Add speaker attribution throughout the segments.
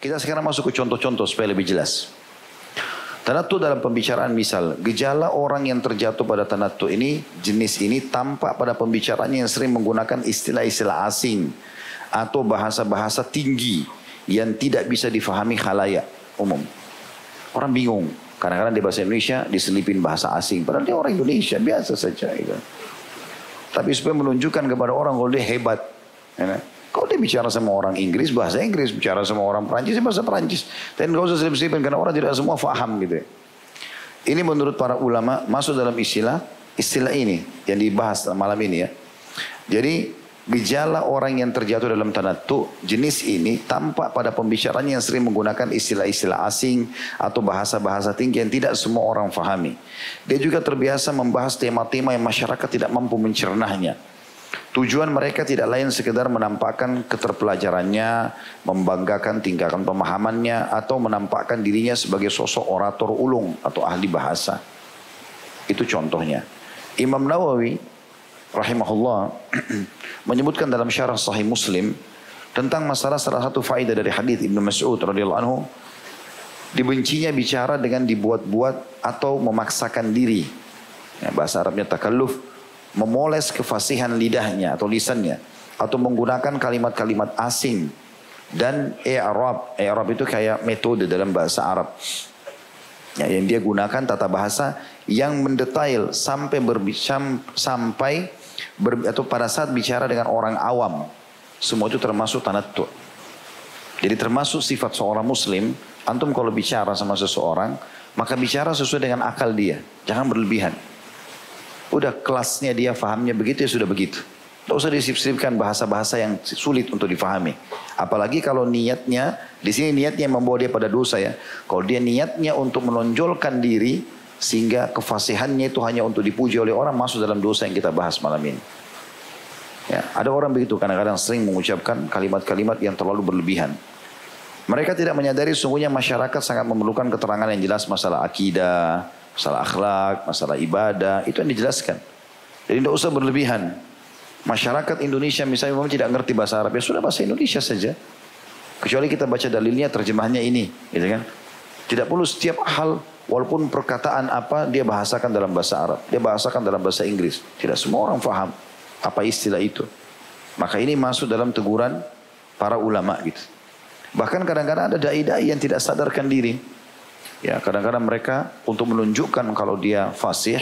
Speaker 1: Kita sekarang masuk ke contoh-contoh supaya lebih jelas. Tanatu dalam pembicaraan misal, gejala orang yang terjatuh pada tanatu ini, jenis ini tampak pada pembicaranya yang sering menggunakan istilah-istilah asing atau bahasa-bahasa tinggi yang tidak bisa difahami khalayak umum. Orang bingung, kadang-kadang di bahasa Indonesia diselipin bahasa asing, padahal dia orang Indonesia biasa saja. Gitu. Tapi supaya menunjukkan kepada orang kalau dia hebat. Ya, kan? Kalau dia bicara sama orang Inggris, bahasa Inggris. Bicara sama orang Perancis, bahasa Perancis. Dan gak usah selip-selipin karena orang tidak semua faham gitu ya. Ini menurut para ulama masuk dalam istilah istilah ini yang dibahas malam ini ya. Jadi gejala orang yang terjatuh dalam tanatu jenis ini tampak pada pembicaranya yang sering menggunakan istilah-istilah asing atau bahasa-bahasa tinggi yang tidak semua orang fahami. Dia juga terbiasa membahas tema-tema yang masyarakat tidak mampu mencernahnya. Tujuan mereka tidak lain sekedar menampakkan keterpelajarannya, membanggakan tingkahkan pemahamannya, atau menampakkan dirinya sebagai sosok orator ulung atau ahli bahasa. Itu contohnya. Imam Nawawi rahimahullah menyebutkan dalam syarah sahih Muslim tentang masalah salah satu faedah dari hadis Ibnu Mas'ud radhiyallahu anhu dibencinya bicara dengan dibuat-buat atau memaksakan diri. Ya, bahasa Arabnya takalluf memoles kefasihan lidahnya atau lisannya atau menggunakan kalimat-kalimat asing. Dan i'rab i'rab itu kayak metode dalam bahasa Arab. Ya, yang dia gunakan tata bahasa yang mendetail sampai berbicara sampai ber, atau pada saat bicara dengan orang awam. Semua itu termasuk tanattu jadi termasuk sifat seorang muslim antum kalau bicara sama seseorang maka bicara sesuai dengan akal dia. Jangan berlebihan Udah kelasnya dia fahamnya begitu ya sudah begitu. Tidak usah disip-sipkan bahasa-bahasa yang sulit untuk difahami. Apalagi kalau niatnya, di sini niatnya membawa dia pada dosa ya. Kalau dia niatnya untuk menonjolkan diri, sehingga kefasihannya itu hanya untuk dipuji oleh orang, masuk dalam dosa yang kita bahas malam ini. Ya, ada orang begitu kadang-kadang sering mengucapkan kalimat-kalimat yang terlalu berlebihan. Mereka tidak menyadari sungguhnya masyarakat sangat memerlukan keterangan yang jelas masalah akidah, masalah akhlak, masalah ibadah, itu yang dijelaskan. Jadi tidak usah berlebihan. Masyarakat Indonesia misalnya memang tidak ngerti bahasa Arab, ya sudah bahasa Indonesia saja. Kecuali kita baca dalilnya, terjemahnya ini, gitu kan? Tidak perlu setiap hal, walaupun perkataan apa dia bahasakan dalam bahasa Arab, dia bahasakan dalam bahasa Inggris. Tidak semua orang faham apa istilah itu. Maka ini masuk dalam teguran para ulama gitu. Bahkan kadang-kadang ada dai-dai yang tidak sadarkan diri. Ya, kadang-kadang mereka untuk menunjukkan kalau dia fasih,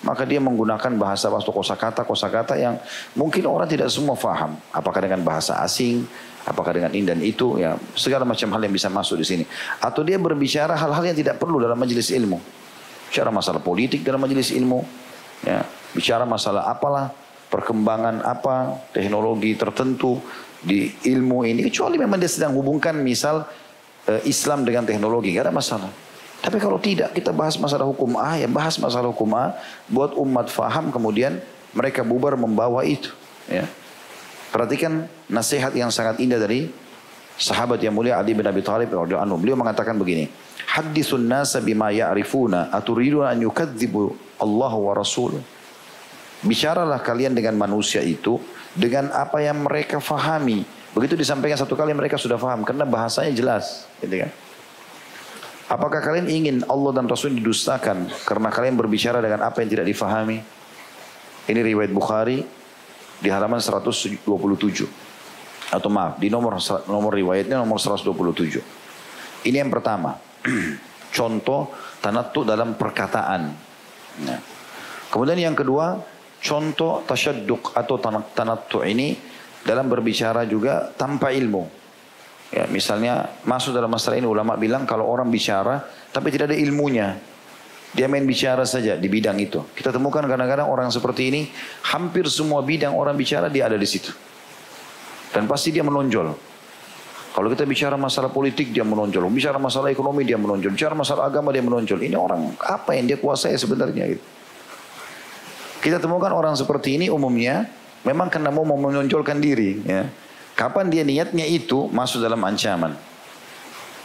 Speaker 1: maka dia menggunakan bahasa bahasa kosakata kosakata yang mungkin orang tidak semua faham. Apakah dengan bahasa asing, apakah dengan ini dan itu, ya segala macam hal yang bisa masuk di sini. Atau dia berbicara hal-hal yang tidak perlu dalam majelis ilmu. Bicara masalah politik dalam majelis ilmu, ya bicara masalah apalah perkembangan apa teknologi tertentu di ilmu ini kecuali memang dia sedang hubungkan misal eh, Islam dengan teknologi gak ada masalah tapi kalau tidak kita bahas masalah hukum A ya bahas masalah hukum A buat umat faham kemudian mereka bubar membawa itu ya. Perhatikan nasihat yang sangat indah dari sahabat yang mulia Ali bin Abi Thalib radhiyallahu. Beliau mengatakan begini, "Haditsun nasa bima ya'rifuna aturiduna an yukadzibu Allah wa rasul." Bicaralah kalian dengan manusia itu dengan apa yang mereka fahami. Begitu disampaikan satu kali mereka sudah faham karena bahasanya jelas, gitu kan? Apakah kalian ingin Allah dan Rasul didustakan karena kalian berbicara dengan apa yang tidak difahami? Ini riwayat Bukhari di halaman 127. Atau maaf, di nomor nomor riwayatnya nomor 127. Ini yang pertama. contoh tanattu dalam perkataan. Nah. Kemudian yang kedua, contoh tasyadduq atau tanattu ini dalam berbicara juga tanpa ilmu. Ya, misalnya masuk dalam masalah ini ulama bilang kalau orang bicara tapi tidak ada ilmunya. Dia main bicara saja di bidang itu. Kita temukan kadang-kadang orang seperti ini hampir semua bidang orang bicara dia ada di situ. Dan pasti dia menonjol. Kalau kita bicara masalah politik dia menonjol, bicara masalah ekonomi dia menonjol, bicara masalah agama dia menonjol. Ini orang apa yang dia kuasai sebenarnya gitu. Kita temukan orang seperti ini umumnya memang karena mau menonjolkan diri ya. Kapan dia niatnya itu masuk dalam ancaman.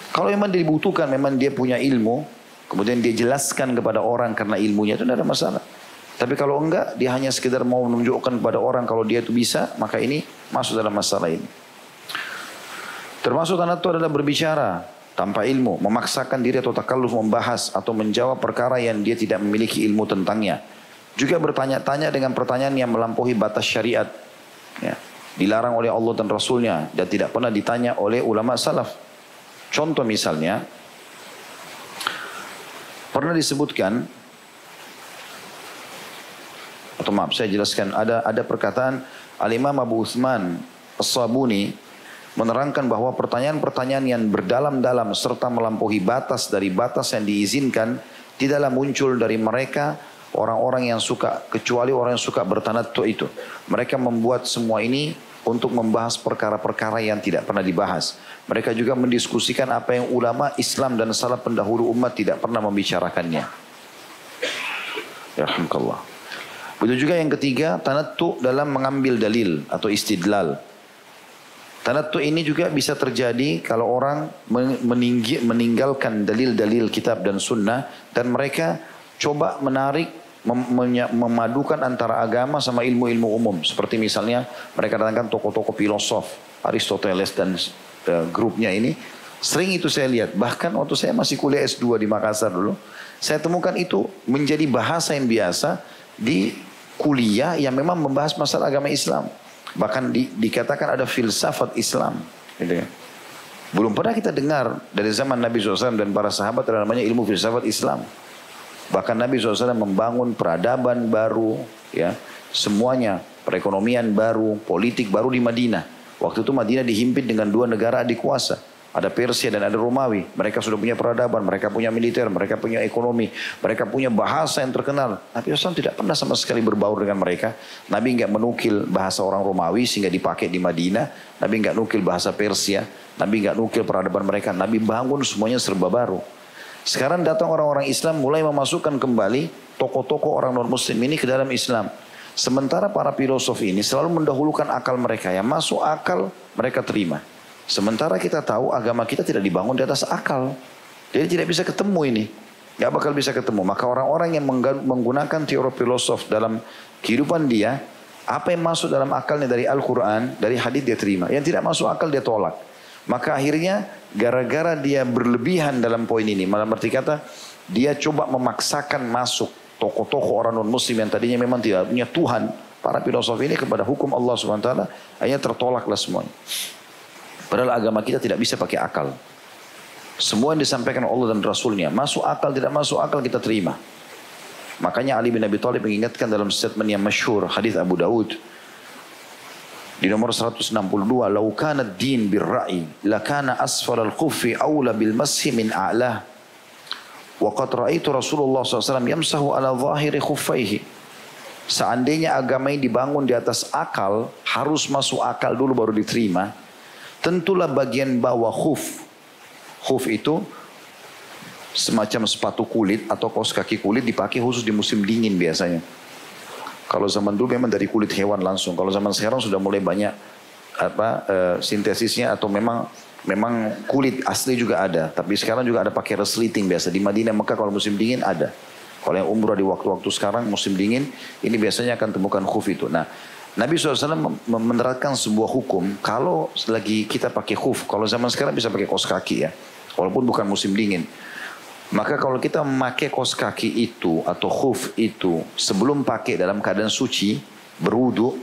Speaker 1: Kalau memang dibutuhkan, memang dia punya ilmu, kemudian dia jelaskan kepada orang karena ilmunya itu tidak ada masalah. Tapi kalau enggak, dia hanya sekedar mau menunjukkan kepada orang kalau dia itu bisa, maka ini masuk dalam masalah ini. Termasuk tanattu adalah berbicara tanpa ilmu, memaksakan diri atau takalluf membahas atau menjawab perkara yang dia tidak memiliki ilmu tentangnya. Juga bertanya-tanya dengan pertanyaan yang melampaui batas syariat. Ya. Dilarang oleh Allah dan Rasulnya dan tidak pernah ditanya oleh ulama salaf. Contoh misalnya, pernah disebutkan atau maaf saya jelaskan ada ada perkataan Al Imam Abu Utsman As-Sabuni menerangkan bahwa pertanyaan-pertanyaan yang berdalam-dalam serta melampaui batas dari batas yang diizinkan tidaklah muncul dari mereka orang-orang yang suka kecuali orang yang suka bertanattu itu. Mereka membuat semua ini untuk membahas perkara-perkara yang tidak pernah dibahas. Mereka juga mendiskusikan apa yang ulama Islam dan salah pendahulu umat tidak pernah membicarakannya. Ya Alhamdulillah. Begitu juga yang ketiga, tanattu dalam mengambil dalil atau istidlal. Tanattu ini juga bisa terjadi kalau orang meninggalkan dalil-dalil kitab dan sunnah dan mereka coba menarik mem memadukan antara agama sama ilmu-ilmu umum. Seperti misalnya mereka datangkan tokoh-tokoh filosof Aristoteles dan uh, grupnya ini. Sering itu saya lihat. Bahkan waktu saya masih kuliah S2 di Makassar dulu. Saya temukan itu menjadi bahasa yang biasa di kuliah yang memang membahas masalah agama Islam. Bahkan di, dikatakan ada filsafat Islam. Gitu ya. Belum pernah kita dengar dari zaman Nabi SAW dan para sahabat ada namanya ilmu filsafat Islam. Bahkan Nabi SAW membangun peradaban baru, ya semuanya perekonomian baru, politik baru di Madinah. Waktu itu Madinah dihimpit dengan dua negara adik kuasa. Ada Persia dan ada Romawi. Mereka sudah punya peradaban, mereka punya militer, mereka punya ekonomi, mereka punya bahasa yang terkenal. Nabi SAW tidak pernah sama sekali berbaur dengan mereka. Nabi nggak menukil bahasa orang Romawi sehingga dipakai di Madinah. Nabi nggak nukil bahasa Persia. Nabi nggak nukil peradaban mereka. Nabi bangun semuanya serba baru. Sekarang datang orang-orang Islam mulai memasukkan kembali tokoh-tokoh orang non-muslim ini ke dalam Islam. Sementara para filosof ini selalu mendahulukan akal mereka. Yang masuk akal mereka terima. Sementara kita tahu agama kita tidak dibangun di atas akal. Jadi tidak bisa ketemu ini. Gak bakal bisa ketemu. Maka orang-orang yang menggunakan teori filosof dalam kehidupan dia, apa yang masuk dalam akalnya dari Al-Quran, dari hadis dia terima. Yang tidak masuk akal dia tolak. Maka akhirnya gara-gara dia berlebihan dalam poin ini, malah berarti kata dia coba memaksakan masuk tokoh-tokoh orang non muslim yang tadinya memang tidak punya Tuhan. Para filosof ini kepada hukum Allah SWT hanya tertolaklah semuanya. Padahal agama kita tidak bisa pakai akal. Semua yang disampaikan Allah dan Rasulnya. Masuk akal, tidak masuk akal kita terima. Makanya Ali bin Abi Thalib mengingatkan dalam statement yang masyhur hadis Abu Daud di nomor 162 lau kana din birra'i lakana asfal al-khuffi awla bil mashi min a'lah wa qad ra'aitu Rasulullah SAW yamsahu ala zahiri khuffaihi seandainya agama ini dibangun di atas akal harus masuk akal dulu baru diterima tentulah bagian bawah khuf. Khuf itu semacam sepatu kulit atau kaos kaki kulit dipakai khusus di musim dingin biasanya. Kalau zaman dulu memang dari kulit hewan langsung. Kalau zaman sekarang sudah mulai banyak apa e, sintesisnya atau memang memang kulit asli juga ada. Tapi sekarang juga ada pakai resleting biasa di Madinah Mekah kalau musim dingin ada. Kalau yang umrah di waktu-waktu sekarang musim dingin ini biasanya akan temukan khuf itu. Nah Nabi SAW menerapkan sebuah hukum kalau lagi kita pakai khuf, kalau zaman sekarang bisa pakai kos kaki ya, walaupun bukan musim dingin. Maka kalau kita memakai kos kaki itu atau khuf itu sebelum pakai dalam keadaan suci, berwudu,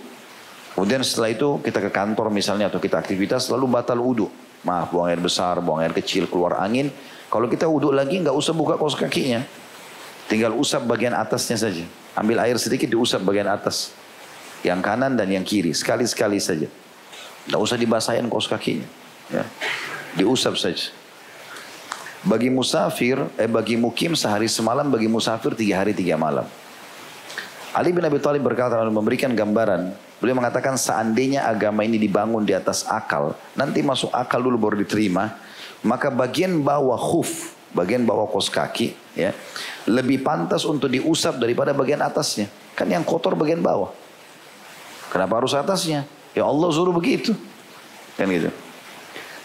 Speaker 1: kemudian setelah itu kita ke kantor misalnya atau kita aktivitas lalu batal wudu. Maaf, buang air besar, buang air kecil, keluar angin. Kalau kita wudu lagi nggak usah buka kos kakinya. Tinggal usap bagian atasnya saja. Ambil air sedikit diusap bagian atas. Yang kanan dan yang kiri. Sekali-sekali saja. Tidak usah dibasahin kos kakinya. Ya. Diusap saja. Bagi musafir, eh bagi mukim sehari semalam, bagi musafir tiga hari tiga malam. Ali bin Abi Thalib berkata lalu memberikan gambaran. Beliau mengatakan seandainya agama ini dibangun di atas akal, nanti masuk akal dulu baru diterima, maka bagian bawah khuf, bagian bawah kos kaki, ya, lebih pantas untuk diusap daripada bagian atasnya. Kan yang kotor bagian bawah. Kenapa harus atasnya? Ya Allah suruh begitu. Kan gitu.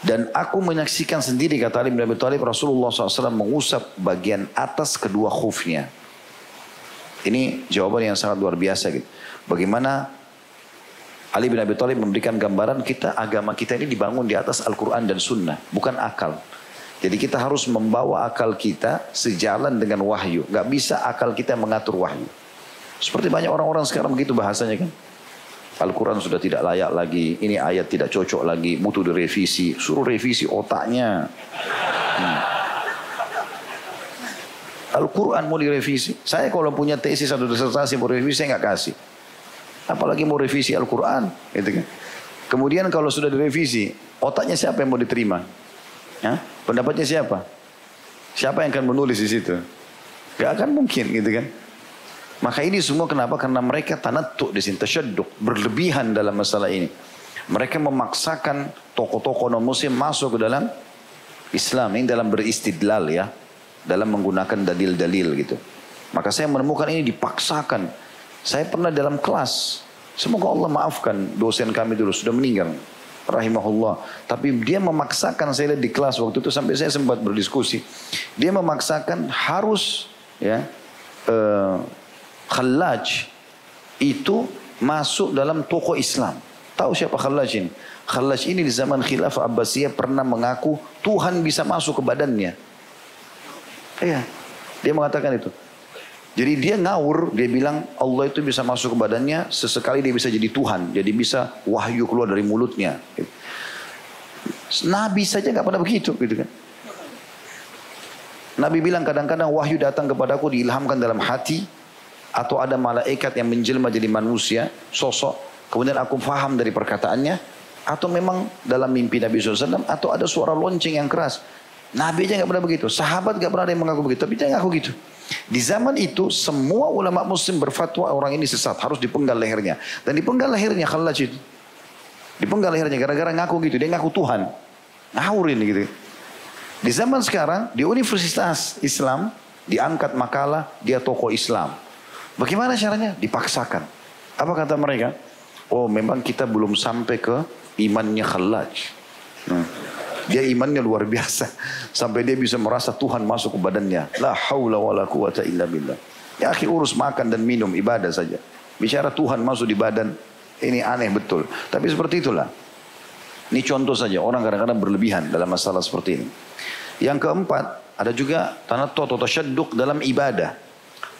Speaker 1: Dan aku menyaksikan sendiri kata Ali bin Abi Thalib Rasulullah SAW mengusap bagian atas kedua khufnya. Ini jawaban yang sangat luar biasa gitu. Bagaimana Ali bin Abi Thalib memberikan gambaran kita agama kita ini dibangun di atas Al-Quran dan Sunnah, bukan akal. Jadi kita harus membawa akal kita sejalan dengan wahyu. Gak bisa akal kita mengatur wahyu. Seperti banyak orang-orang sekarang begitu bahasanya kan. Al-Quran sudah tidak layak lagi, ini ayat tidak cocok lagi, butuh direvisi, suruh revisi otaknya. Hmm. Al-Quran mau direvisi. Saya kalau punya tesis atau disertasi mau revisi, saya nggak kasih. Apalagi mau revisi Al-Quran. Gitu kan. Kemudian kalau sudah direvisi, otaknya siapa yang mau diterima? Ya? Pendapatnya siapa? Siapa yang akan menulis di situ? Gak akan mungkin gitu kan. Maka ini semua kenapa? Karena mereka tanattu di sini, berlebihan dalam masalah ini. Mereka memaksakan tokoh-tokoh non muslim masuk ke dalam Islam ini dalam beristidlal ya, dalam menggunakan dalil-dalil gitu. Maka saya menemukan ini dipaksakan. Saya pernah dalam kelas, semoga Allah maafkan dosen kami dulu sudah meninggal, rahimahullah. Tapi dia memaksakan saya lihat di kelas waktu itu sampai saya sempat berdiskusi. Dia memaksakan harus ya uh, Khallaj itu masuk dalam toko Islam. Tahu siapa Khallaj ini? Khallaj ini di zaman khilafah Abbasiyah pernah mengaku Tuhan bisa masuk ke badannya. Iya, dia mengatakan itu. Jadi dia ngawur, dia bilang Allah itu bisa masuk ke badannya, sesekali dia bisa jadi Tuhan, jadi bisa wahyu keluar dari mulutnya. Nabi saja nggak pernah begitu, gitu kan? Nabi bilang kadang-kadang wahyu datang kepadaku diilhamkan dalam hati, atau ada malaikat yang menjelma jadi manusia, sosok, kemudian aku faham dari perkataannya, atau memang dalam mimpi Nabi SAW, atau ada suara lonceng yang keras. Nabi aja nggak pernah begitu, sahabat nggak pernah ada yang mengaku begitu, tapi dia ngaku gitu. Di zaman itu semua ulama muslim berfatwa orang ini sesat, harus dipenggal lehernya. Dan dipenggal lehernya Khalaj itu. Dipenggal lehernya gara-gara ngaku gitu, dia ngaku Tuhan. Ngawurin gitu. Di zaman sekarang di universitas Islam diangkat makalah dia tokoh Islam. Bagaimana caranya? Dipaksakan. Apa kata mereka? Oh memang kita belum sampai ke imannya khalaj. Hmm. Dia imannya luar biasa. Sampai dia bisa merasa Tuhan masuk ke badannya. La haula wa la quwata illa billah. Ya akhir urus makan dan minum ibadah saja. Bicara Tuhan masuk di badan. Ini aneh betul. Tapi seperti itulah. Ini contoh saja. Orang kadang-kadang berlebihan dalam masalah seperti ini. Yang keempat. Ada juga tanah atau tasyadduq dalam ibadah.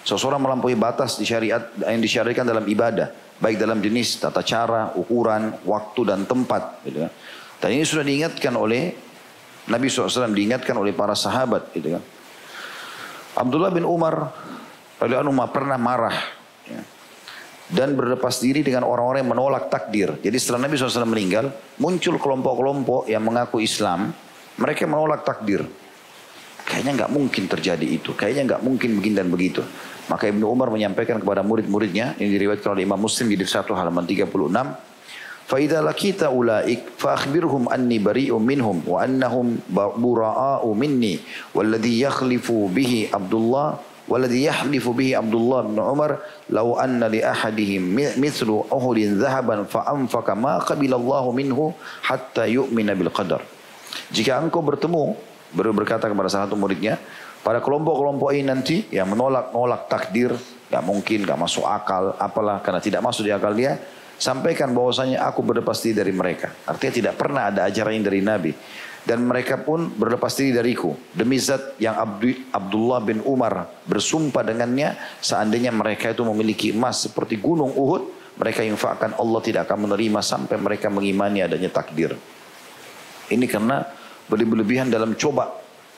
Speaker 1: Seseorang melampaui batas di syariat yang disyariatkan dalam ibadah, baik dalam jenis, tata cara, ukuran, waktu dan tempat. Gitu kan. Dan ini sudah diingatkan oleh Nabi SAW, diingatkan oleh para sahabat. Gitu kan. Abdullah bin Umar, Umar pernah marah ya, dan berlepas diri dengan orang-orang yang menolak takdir. Jadi setelah Nabi SAW meninggal, muncul kelompok-kelompok yang mengaku Islam, mereka menolak takdir. Kayaknya nggak mungkin terjadi itu. Kayaknya nggak mungkin begini dan begitu. Maka Ibnu Umar menyampaikan kepada murid-muridnya yang diriwayatkan oleh Imam Muslim di satu halaman 36. فَإِذَا لَكِيتَ أُولَٰئِكَ فَأَخْبِرْهُمْ أَنِّي بَرِيءٌ مِّنْهُمْ وَأَنَّهُمْ بُرَآءُ مِنِّي وَالَّذِي يَخْلِفُ بِهِ عَبْدُ اللَّهِ والذي يحلف به عبد الله بن عمر لو أن لأحدهم مثل أهل ذهبا فأنفق ما قبل الله منه حتى يؤمن بالقدر jika engkau bertemu berkata kepada salah satu muridnya pada kelompok-kelompok ini nanti yang menolak-nolak takdir, gak mungkin, gak masuk akal, apalah karena tidak masuk di akal dia, sampaikan bahwasanya aku berlepas diri dari mereka. Artinya tidak pernah ada ajaran dari Nabi. Dan mereka pun berlepas diri dariku. Demi zat yang Abdullah bin Umar bersumpah dengannya, seandainya mereka itu memiliki emas seperti gunung Uhud, mereka infakkan Allah tidak akan menerima sampai mereka mengimani adanya takdir. Ini karena berlebihan dalam coba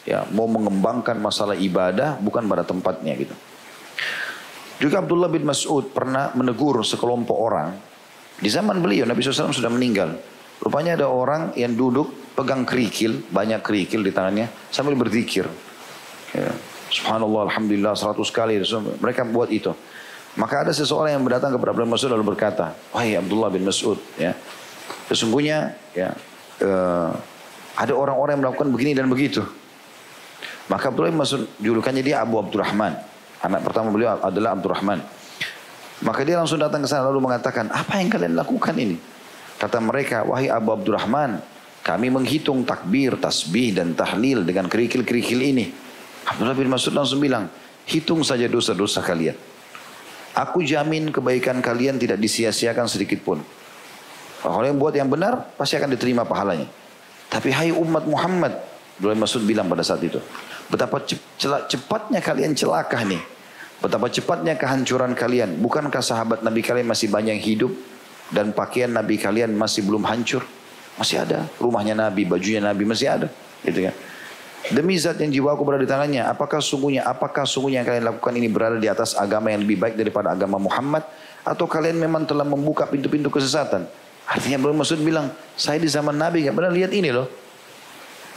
Speaker 1: ya mau mengembangkan masalah ibadah bukan pada tempatnya gitu. Juga Abdullah bin Mas'ud pernah menegur sekelompok orang. Di zaman beliau Nabi SAW sudah meninggal. Rupanya ada orang yang duduk pegang kerikil, banyak kerikil di tangannya sambil berzikir. Ya. Subhanallah, Alhamdulillah, seratus kali. Mereka buat itu. Maka ada seseorang yang datang kepada Abdullah bin Mas'ud lalu berkata, Wahai Abdullah bin Mas'ud, ya, sesungguhnya ya, uh, ada orang-orang yang melakukan begini dan begitu. Maka Abdullah bin Mas'ud julukannya dia Abu Abdurrahman. Anak pertama beliau adalah Abdurrahman. Maka dia langsung datang ke sana lalu mengatakan, apa yang kalian lakukan ini? Kata mereka, wahai Abu Abdurrahman, kami menghitung takbir, tasbih dan tahlil dengan kerikil-kerikil ini. Abdullah bin Mas'ud langsung bilang, hitung saja dosa-dosa kalian. Aku jamin kebaikan kalian tidak disia-siakan sedikit pun. Kalau yang buat yang benar, pasti akan diterima pahalanya. Tapi hai umat Muhammad, Abdullah Masud bilang pada saat itu. Betapa cepatnya kalian celaka nih. Betapa cepatnya kehancuran kalian. Bukankah sahabat Nabi kalian masih banyak hidup? Dan pakaian Nabi kalian masih belum hancur? Masih ada. Rumahnya Nabi, bajunya Nabi masih ada. Gitu kan. Demi zat yang jiwaku berada di tangannya, apakah sungguhnya, apakah sungguhnya yang kalian lakukan ini berada di atas agama yang lebih baik daripada agama Muhammad? Atau kalian memang telah membuka pintu-pintu kesesatan? Artinya belum maksud bilang, saya di zaman Nabi gak pernah lihat ini loh.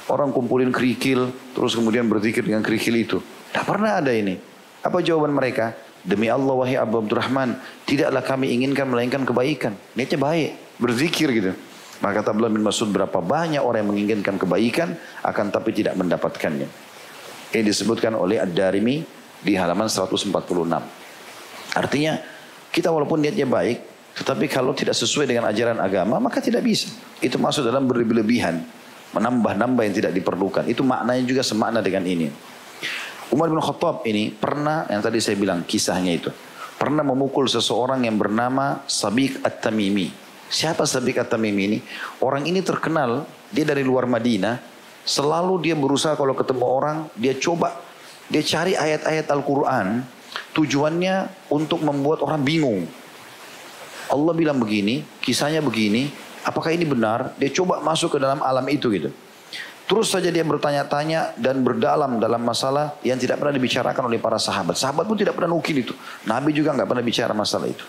Speaker 1: Orang kumpulin kerikil, terus kemudian berzikir dengan kerikil itu. Tidak pernah ada ini. Apa jawaban mereka? Demi Allah wahai Abu Abdurrahman, tidaklah kami inginkan melainkan kebaikan. Niatnya baik, berzikir gitu. Maka kata Abdullah bin Mas'ud berapa banyak orang yang menginginkan kebaikan akan tapi tidak mendapatkannya. Ini disebutkan oleh Ad-Darimi di halaman 146. Artinya kita walaupun niatnya baik tetapi kalau tidak sesuai dengan ajaran agama maka tidak bisa. Itu masuk dalam berlebihan. Menambah-nambah yang tidak diperlukan. Itu maknanya juga semakna dengan ini. Umar bin Khattab ini pernah yang tadi saya bilang kisahnya itu. Pernah memukul seseorang yang bernama Sabiq At-Tamimi. Siapa Sabiq At-Tamimi ini? Orang ini terkenal, dia dari luar Madinah. Selalu dia berusaha kalau ketemu orang, dia coba, dia cari ayat-ayat Al-Quran. Tujuannya untuk membuat orang bingung. Allah bilang begini, kisahnya begini, apakah ini benar? Dia coba masuk ke dalam alam itu gitu. Terus saja dia bertanya-tanya dan berdalam dalam masalah yang tidak pernah dibicarakan oleh para sahabat. Sahabat pun tidak pernah nukil itu. Nabi juga nggak pernah bicara masalah itu.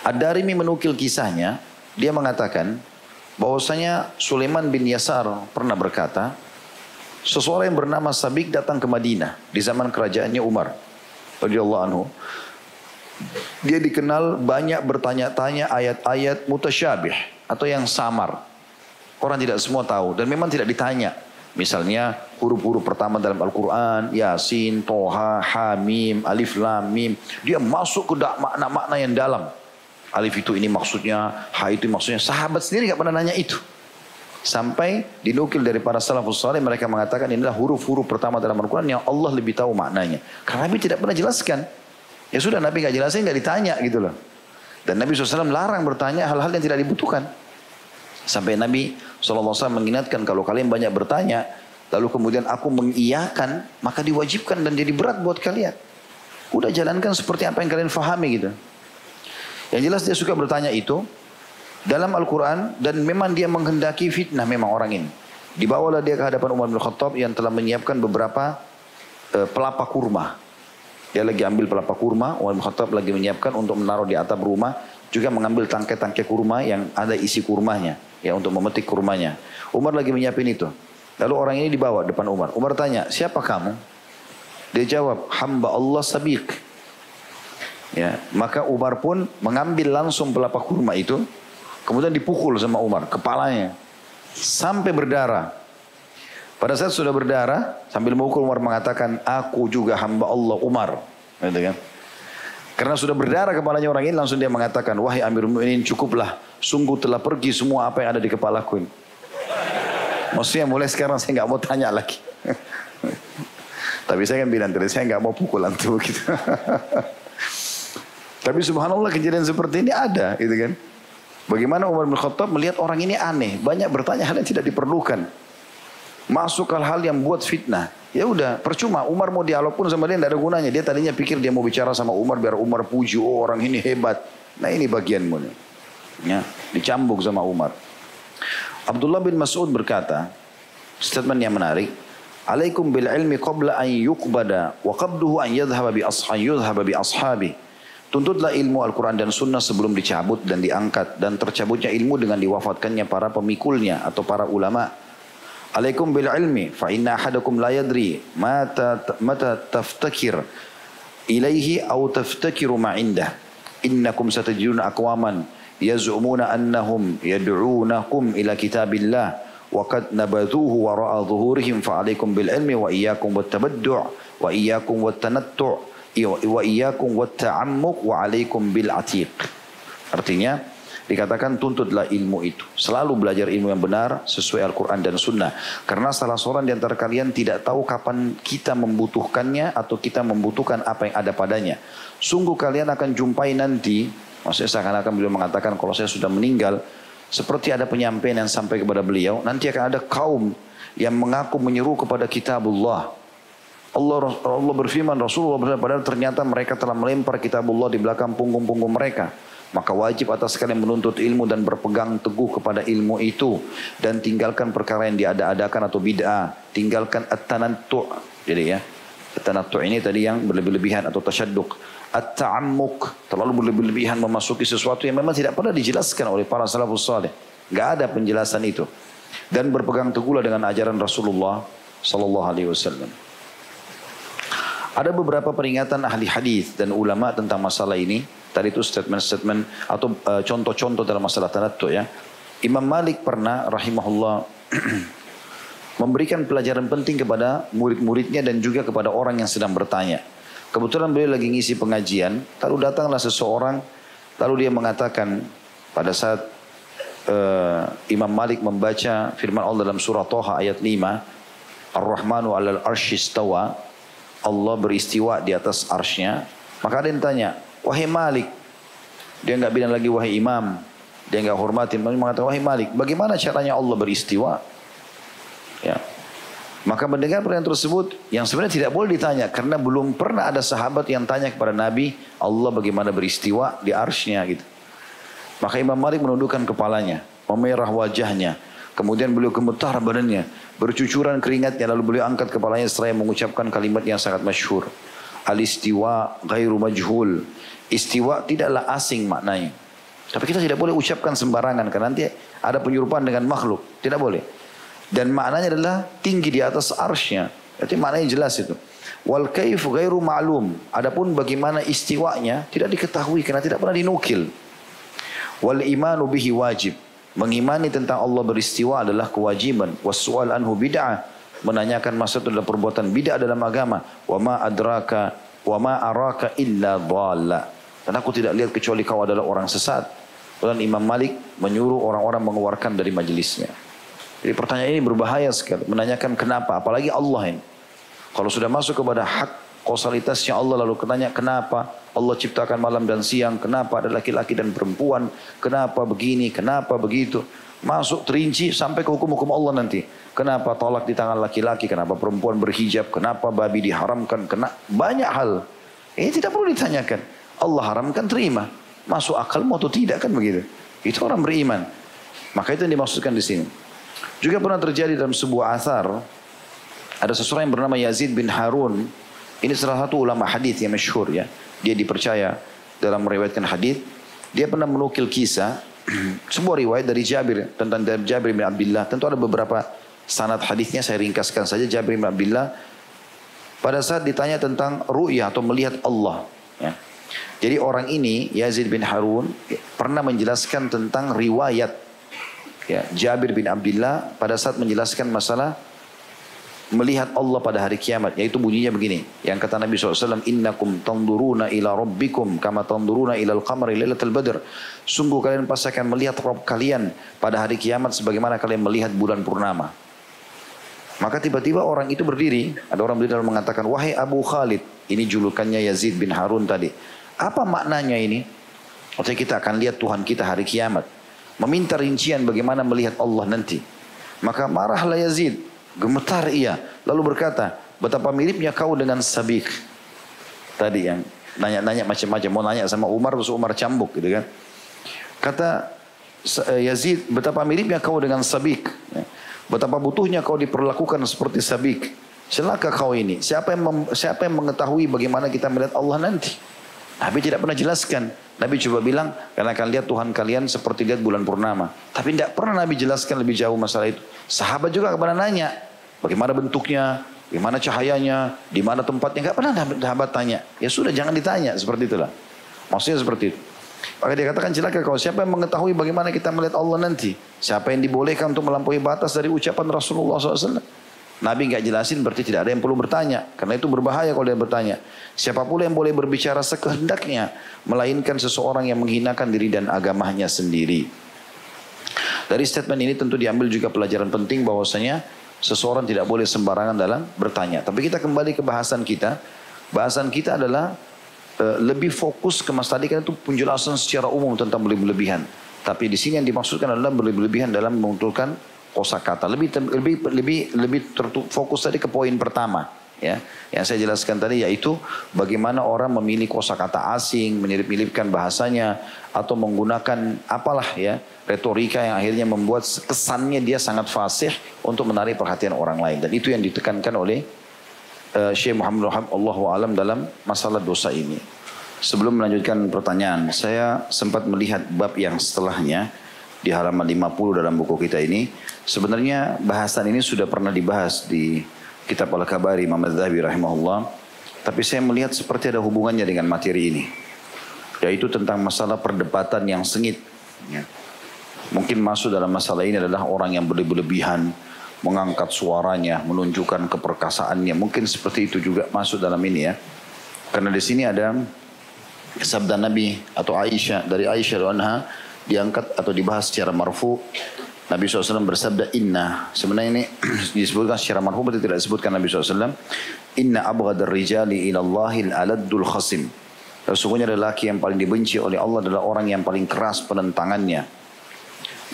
Speaker 1: Ad-Darimi menukil kisahnya, dia mengatakan bahwasanya Sulaiman bin Yasar pernah berkata, seseorang yang bernama Sabik datang ke Madinah di zaman kerajaannya Umar radhiyallahu anhu. Dia dikenal banyak bertanya-tanya ayat-ayat mutasyabih atau yang samar. Orang tidak semua tahu dan memang tidak ditanya. Misalnya huruf-huruf pertama dalam Al-Quran, Yasin, Toha, Hamim, Alif, Lam, Mim. Dia masuk ke makna-makna yang dalam. Alif itu ini maksudnya, Ha itu maksudnya. Sahabat sendiri nggak pernah nanya itu. Sampai dinukil dari para salafus saleh mereka mengatakan inilah huruf-huruf pertama dalam Al-Quran yang Allah lebih tahu maknanya. Karena Nabi tidak pernah jelaskan. Ya sudah Nabi nggak jelasin nggak ditanya gitu loh. Dan Nabi SAW larang bertanya hal-hal yang tidak dibutuhkan. Sampai Nabi SAW mengingatkan kalau kalian banyak bertanya, lalu kemudian aku mengiyakan, maka diwajibkan dan jadi berat buat kalian. Udah jalankan seperti apa yang kalian fahami gitu. Yang jelas dia suka bertanya itu dalam Al-Quran dan memang dia menghendaki fitnah memang orang ini. Dibawalah dia ke hadapan Umar bin Khattab yang telah menyiapkan beberapa uh, pelapa kurma. Dia lagi ambil pelapa kurma, Umar bin Khattab lagi menyiapkan untuk menaruh di atap rumah, juga mengambil tangkai-tangkai kurma yang ada isi kurmanya, ya untuk memetik kurmanya. Umar lagi menyiapin itu. Lalu orang ini dibawa depan Umar. Umar tanya, siapa kamu? Dia jawab, hamba Allah sabiq. Ya, maka Umar pun mengambil langsung pelapa kurma itu, kemudian dipukul sama Umar kepalanya sampai berdarah. Pada saat sudah berdarah, sambil memukul Umar mengatakan, aku juga hamba Allah Umar. Gitu kan? Karena sudah berdarah kepalanya orang ini, langsung dia mengatakan, wahai Amir Mu'minin cukuplah, sungguh telah pergi semua apa yang ada di kepalaku ini. Maksudnya mulai sekarang saya nggak mau tanya lagi. Tapi saya kan bilang tadi, saya nggak mau pukul antum gitu. Tapi subhanallah kejadian seperti ini ada gitu kan. Bagaimana Umar bin Khattab melihat orang ini aneh. Banyak bertanya hal yang tidak diperlukan. Masuk hal-hal yang buat fitnah. Ya udah percuma Umar mau dialog pun sama dia tidak ada gunanya. Dia tadinya pikir dia mau bicara sama Umar biar Umar puji oh orang ini hebat. Nah ini bagianmu nih. Ya, dicambuk sama Umar. Abdullah bin Mas'ud berkata, statement yang menarik, Alaikum bil ilmi qabla an yuqbada wa qabduhu an yadhhaba bi ashabi yudhhaba bi ashabi. Tuntutlah ilmu Al-Quran dan Sunnah sebelum dicabut dan diangkat. Dan tercabutnya ilmu dengan diwafatkannya para pemikulnya atau para ulama. Alaikum bil ilmi fa inna ahadakum la yadri mata mata taftakir ilaihi au taftakiru ma indah. Innakum satajiduna aqwaman yaz'umuna annahum yad'unakum ila kitabillah wa qad nabadhuhu wara'a dhuhurihim fa alaikum bil ilmi wa iyyakum wat tabaddu' wa iyyakum wat tanattu' wa iyyakum wa ta'ammuk wa alaikum bil atiq. Artinya dikatakan tuntutlah ilmu itu. Selalu belajar ilmu yang benar sesuai Al-Quran dan Sunnah. Karena salah seorang di antara kalian tidak tahu kapan kita membutuhkannya atau kita membutuhkan apa yang ada padanya. Sungguh kalian akan jumpai nanti Maksudnya seakan-akan beliau mengatakan kalau saya sudah meninggal, seperti ada penyampaian yang sampai kepada beliau, nanti akan ada kaum yang mengaku menyeru kepada kitabullah. Allah Allah berfirman Rasulullah berfirman padahal ternyata mereka telah melempar kitabullah di belakang punggung-punggung mereka. Maka wajib atas kalian menuntut ilmu dan berpegang teguh kepada ilmu itu. Dan tinggalkan perkara yang diada-adakan atau bid'ah. Tinggalkan at-tanattu. Jadi ya. At-tanattu ini tadi yang berlebih-lebihan atau tasyaduk. At-ta'ammuk. Terlalu berlebih-lebihan memasuki sesuatu yang memang tidak pernah dijelaskan oleh para salafus salih. Gak ada penjelasan itu. Dan berpegang teguhlah dengan ajaran Rasulullah Sallallahu Alaihi Wasallam. Ada beberapa peringatan ahli hadis dan ulama tentang masalah ini Tadi itu statement-statement atau uh, contoh-contoh dalam masalah tanattu ya. Imam Malik pernah rahimahullah memberikan pelajaran penting kepada murid-muridnya dan juga kepada orang yang sedang bertanya. Kebetulan beliau lagi ngisi pengajian, lalu datanglah seseorang, lalu dia mengatakan pada saat uh, Imam Malik membaca firman Allah dalam surah Toha ayat 5, Ar-Rahmanu alal arshistawa, Allah beristiwa di atas arsnya, maka ada yang tanya, Wahai Malik. Dia nggak bilang lagi wahai imam. Dia nggak hormatin. Dia mengatakan wahai Malik. Bagaimana caranya Allah beristiwa? Ya. Maka mendengar pertanyaan tersebut yang sebenarnya tidak boleh ditanya karena belum pernah ada sahabat yang tanya kepada Nabi Allah bagaimana beristiwa di arsnya gitu. Maka Imam Malik menundukkan kepalanya, memerah wajahnya, kemudian beliau gemetar badannya, bercucuran keringatnya lalu beliau angkat kepalanya setelah mengucapkan kalimat yang sangat masyhur. Al-istiwa ghairu majhul. Istiwa tidaklah asing maknanya. Tapi kita tidak boleh ucapkan sembarangan karena nanti ada penyerupaan dengan makhluk. Tidak boleh. Dan maknanya adalah tinggi di atas arsnya. Jadi maknanya jelas itu. Wal kaif ghairu ma'lum. Adapun bagaimana istiwanya tidak diketahui karena tidak pernah dinukil. Wal imanu bihi wajib. Mengimani tentang Allah beristiwa adalah kewajiban. Wassual anhu bid'ah. Menanyakan itu adalah perbuatan bid'ah dalam agama. Wa ma adraka wa ma araka illa dhalla. Dan aku tidak lihat kecuali kau adalah orang sesat. Dan Imam Malik menyuruh orang-orang mengeluarkan dari majelisnya. Jadi pertanyaan ini berbahaya sekali. Menanyakan kenapa. Apalagi Allah ini. Kalau sudah masuk kepada hak kausalitasnya Allah lalu ketanya kenapa Allah ciptakan malam dan siang. Kenapa ada laki-laki dan perempuan. Kenapa begini, kenapa begitu. Masuk terinci sampai ke hukum-hukum Allah nanti. Kenapa tolak di tangan laki-laki, kenapa perempuan berhijab, kenapa babi diharamkan, kena banyak hal. Ini tidak perlu ditanyakan. Allah haramkan terima. Masuk akal mau atau tidak kan begitu. Itu orang beriman. Maka itu yang dimaksudkan di sini. Juga pernah terjadi dalam sebuah asar. Ada seseorang yang bernama Yazid bin Harun. Ini salah satu ulama hadis yang masyhur ya. Dia dipercaya dalam meriwayatkan hadis. Dia pernah menukil kisah sebuah riwayat dari Jabir tentang Jabir bin Abdullah. Tentu ada beberapa sanad hadisnya saya ringkaskan saja Jabir bin Abdullah pada saat ditanya tentang ru'yah atau melihat Allah ya. Jadi orang ini Yazid bin Harun pernah menjelaskan tentang riwayat ya, Jabir bin Abdullah pada saat menjelaskan masalah melihat Allah pada hari kiamat yaitu bunyinya begini yang kata Nabi SAW innakum tanduruna ila rabbikum kama tanduruna ila al-qamari lailatul badr sungguh kalian pasti akan melihat Rabb kalian pada hari kiamat sebagaimana kalian melihat bulan purnama maka tiba-tiba orang itu berdiri ada orang berdiri dan mengatakan wahai Abu Khalid ini julukannya Yazid bin Harun tadi apa maknanya ini? Maksudnya kita akan lihat Tuhan kita hari kiamat. Meminta rincian bagaimana melihat Allah nanti. Maka marahlah Yazid. Gemetar ia. Lalu berkata, betapa miripnya kau dengan Sabik. Tadi yang nanya-nanya macam-macam. Mau nanya sama Umar, terus Umar cambuk gitu kan. Kata eh, Yazid, betapa miripnya kau dengan Sabik. Betapa butuhnya kau diperlakukan seperti Sabik. Celaka kau ini. Siapa yang siapa yang mengetahui bagaimana kita melihat Allah nanti? Nabi tidak pernah jelaskan. Nabi coba bilang, karena akan lihat Tuhan kalian seperti lihat bulan purnama. Tapi tidak pernah Nabi jelaskan lebih jauh masalah itu. Sahabat juga kepada nanya, bagaimana bentuknya, bagaimana cahayanya, di mana tempatnya. Tidak pernah sahabat tanya. Ya sudah jangan ditanya, seperti itulah. Maksudnya seperti itu. Maka dia katakan celaka kalau siapa yang mengetahui bagaimana kita melihat Allah nanti. Siapa yang dibolehkan untuk melampaui batas dari ucapan Rasulullah SAW. Nabi nggak jelasin berarti tidak ada yang perlu bertanya. Karena itu berbahaya kalau dia bertanya. Siapa pula yang boleh berbicara sekehendaknya. Melainkan seseorang yang menghinakan diri dan agamanya sendiri. Dari statement ini tentu diambil juga pelajaran penting bahwasanya seseorang tidak boleh sembarangan dalam bertanya. Tapi kita kembali ke bahasan kita. Bahasan kita adalah uh, lebih fokus ke mas tadi kan itu penjelasan secara umum tentang berlebihan. Tapi di sini yang dimaksudkan adalah berlebihan dalam mengumpulkan kosakata. Lebih lebih lebih lebih fokus tadi ke poin pertama ya yang saya jelaskan tadi yaitu bagaimana orang memilih kosakata asing menirip-niripkan bahasanya atau menggunakan apalah ya retorika yang akhirnya membuat kesannya dia sangat fasih untuk menarik perhatian orang lain. Dan itu yang ditekankan oleh uh, Syekh Muhammad Wahab Allah alam dalam masalah dosa ini. Sebelum melanjutkan pertanyaan saya sempat melihat bab yang setelahnya di halaman 50 dalam buku kita ini. Sebenarnya bahasan ini sudah pernah dibahas di kitab Al-Kabari Imam Az-Zahabi rahimahullah. Tapi saya melihat seperti ada hubungannya dengan materi ini. Yaitu tentang masalah perdebatan yang sengit. Ya. Mungkin masuk dalam masalah ini adalah orang yang berlebihan, mengangkat suaranya, menunjukkan keperkasaannya. Mungkin seperti itu juga masuk dalam ini ya. Karena di sini ada sabda Nabi atau Aisyah dari Aisyah anha diangkat atau dibahas secara marfu Nabi SAW bersabda inna. Sebenarnya ini disebutkan secara marfu berarti tidak disebutkan Nabi SAW. Inna abghadar rijali ilallahil aladdul khasim. Sesungguhnya lelaki yang paling dibenci oleh Allah adalah orang yang paling keras penentangannya.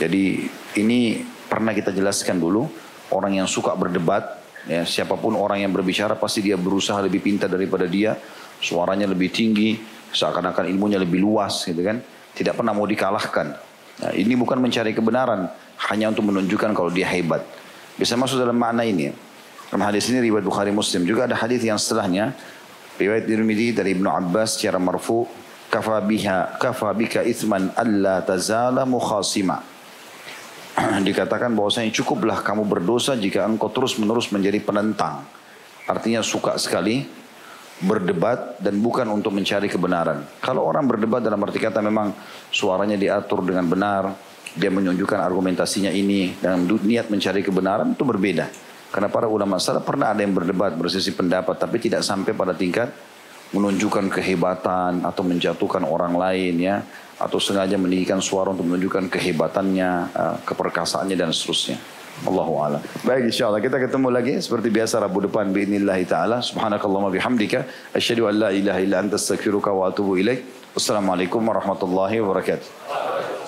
Speaker 1: Jadi ini pernah kita jelaskan dulu. Orang yang suka berdebat. Ya, siapa pun orang yang berbicara pasti dia berusaha lebih pintar daripada dia. Suaranya lebih tinggi. Seakan-akan ilmunya lebih luas gitu kan. Tidak pernah mau dikalahkan. Nah, ini bukan mencari kebenaran hanya untuk menunjukkan kalau dia hebat. Bisa masuk dalam makna ini. Dalam hadis ini riwayat Bukhari Muslim juga ada hadis yang setelahnya riwayat Tirmidzi dari Ibnu Abbas secara marfu kafa biha kafa bika itsman alla tazala mukhasima. Dikatakan bahwasanya cukuplah kamu berdosa jika engkau terus-menerus menjadi penentang. Artinya suka sekali berdebat dan bukan untuk mencari kebenaran. Kalau orang berdebat dalam arti kata memang suaranya diatur dengan benar, dia menunjukkan argumentasinya ini dengan niat mencari kebenaran itu berbeda. Karena para ulama salaf pernah ada yang berdebat bersisi pendapat tapi tidak sampai pada tingkat menunjukkan kehebatan atau menjatuhkan orang lain ya atau sengaja meninggikan suara untuk menunjukkan kehebatannya, eh, keperkasaannya dan seterusnya. Allahu a'lam. Baik insyaallah kita ketemu lagi seperti biasa Rabu depan باذنillah taala. Subhanakallahumma bihamdika asyhadu an la ilaha illa anta astaghfiruka wa atubu ilaik. Wassalamualaikum warahmatullahi wabarakatuh.